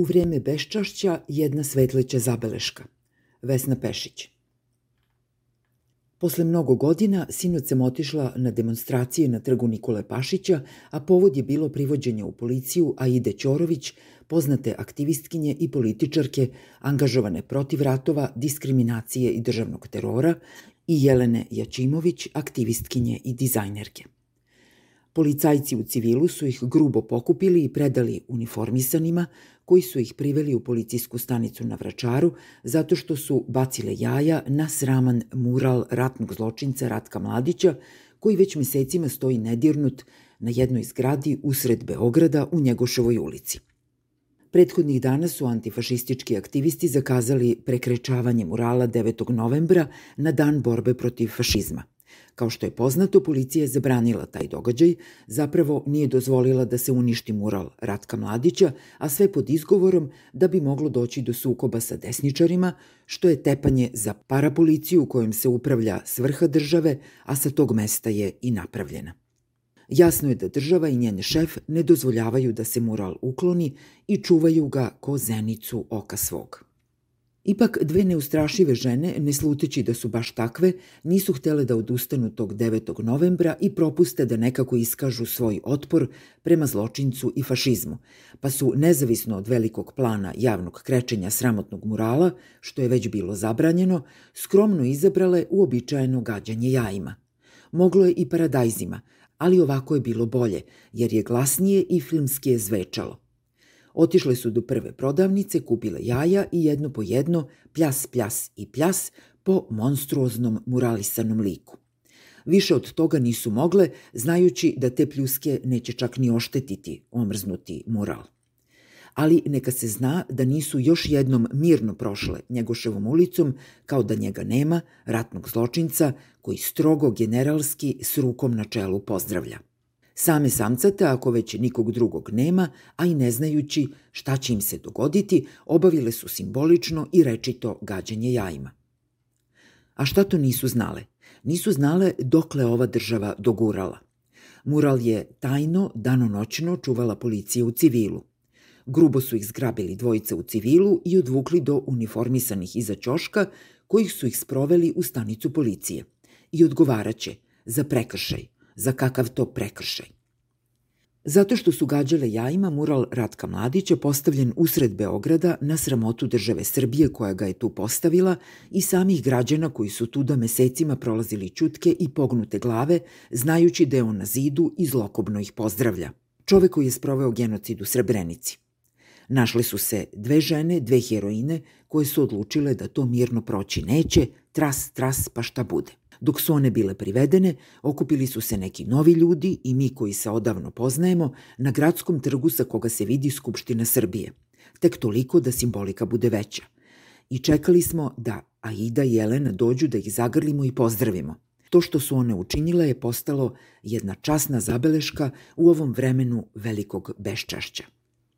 U vreme beščašća jedna svetleća zabeleška. Vesna Pešić. Posle mnogo godina, sinoć sam otišla na demonstracije na trgu Nikole Pašića, a povod je bilo privođenje u policiju Aide Ćorović, poznate aktivistkinje i političarke angažovane protiv ratova, diskriminacije i državnog terora i Jelene Jačimović, aktivistkinje i dizajnerke. Policajci u civilu su ih grubo pokupili i predali uniformisanima, koji su ih priveli u policijsku stanicu na Vračaru zato što su bacile jaja na sraman mural ratnog zločinca Ratka Mladića, koji već mesecima stoji nedirnut na jednoj zgradi usred Beograda u Njegoševoj ulici. Prethodnih dana su antifašistički aktivisti zakazali prekrečavanje murala 9. novembra na dan borbe protiv fašizma – Kao što je poznato, policija je zabranila taj događaj, zapravo nije dozvolila da se uništi mural Ratka Mladića, a sve pod izgovorom da bi moglo doći do sukoba sa desničarima, što je tepanje za parapoliciju kojom se upravlja svrha države, a sa tog mesta je i napravljena. Jasno je da država i njen šef ne dozvoljavaju da se mural ukloni i čuvaju ga ko zenicu oka svog. Ipak dve neustrašive žene, ne sluteći da su baš takve, nisu htele da odustanu tog 9. novembra i propuste da nekako iskažu svoj otpor prema zločincu i fašizmu, pa su, nezavisno od velikog plana javnog krečenja sramotnog murala, što je već bilo zabranjeno, skromno izabrale uobičajeno gađanje jajima. Moglo je i paradajzima, ali ovako je bilo bolje, jer je glasnije i filmski je zvečalo – Otišle su do prve prodavnice, kupile jaja i jedno po jedno, pljas, pljas i pljas, po monstruoznom muralisanom liku. Više od toga nisu mogle, znajući da te pljuske neće čak ni oštetiti omrznuti mural. Ali neka se zna da nisu još jednom mirno prošle Njegoševom ulicom, kao da njega nema, ratnog zločinca, koji strogo generalski s rukom na čelu pozdravlja. Same samcate, ako već nikog drugog nema, a i ne znajući šta će im se dogoditi, obavile su simbolično i rečito gađanje jajima. A šta to nisu znale? Nisu znale dokle ova država dogurala. Mural je tajno, danonoćno čuvala policija u civilu. Grubo su ih zgrabili dvojica u civilu i odvukli do uniformisanih iza ćoška, kojih su ih sproveli u stanicu policije. I odgovaraće za prekršaj – za kakav to prekršaj. Zato što su gađale jajima, mural Ratka Mladića postavljen usred Beograda na sramotu države Srbije koja ga je tu postavila i samih građana koji su tuda mesecima prolazili čutke i pognute glave, znajući da je on na zidu i zlokobno ih pozdravlja. Čovek koji je sproveo genocid u Srebrenici. Našle su se dve žene, dve heroine, koje su odlučile da to mirno proći neće, tras, tras, pa šta bude. Dok su one bile privedene, okupili su se neki novi ljudi i mi koji se odavno poznajemo na gradskom trgu sa koga se vidi Skupština Srbije. Tek toliko da simbolika bude veća. I čekali smo da Aida i Jelena dođu da ih zagrlimo i pozdravimo. To što su one učinile je postalo jedna časna zabeleška u ovom vremenu velikog beščašća.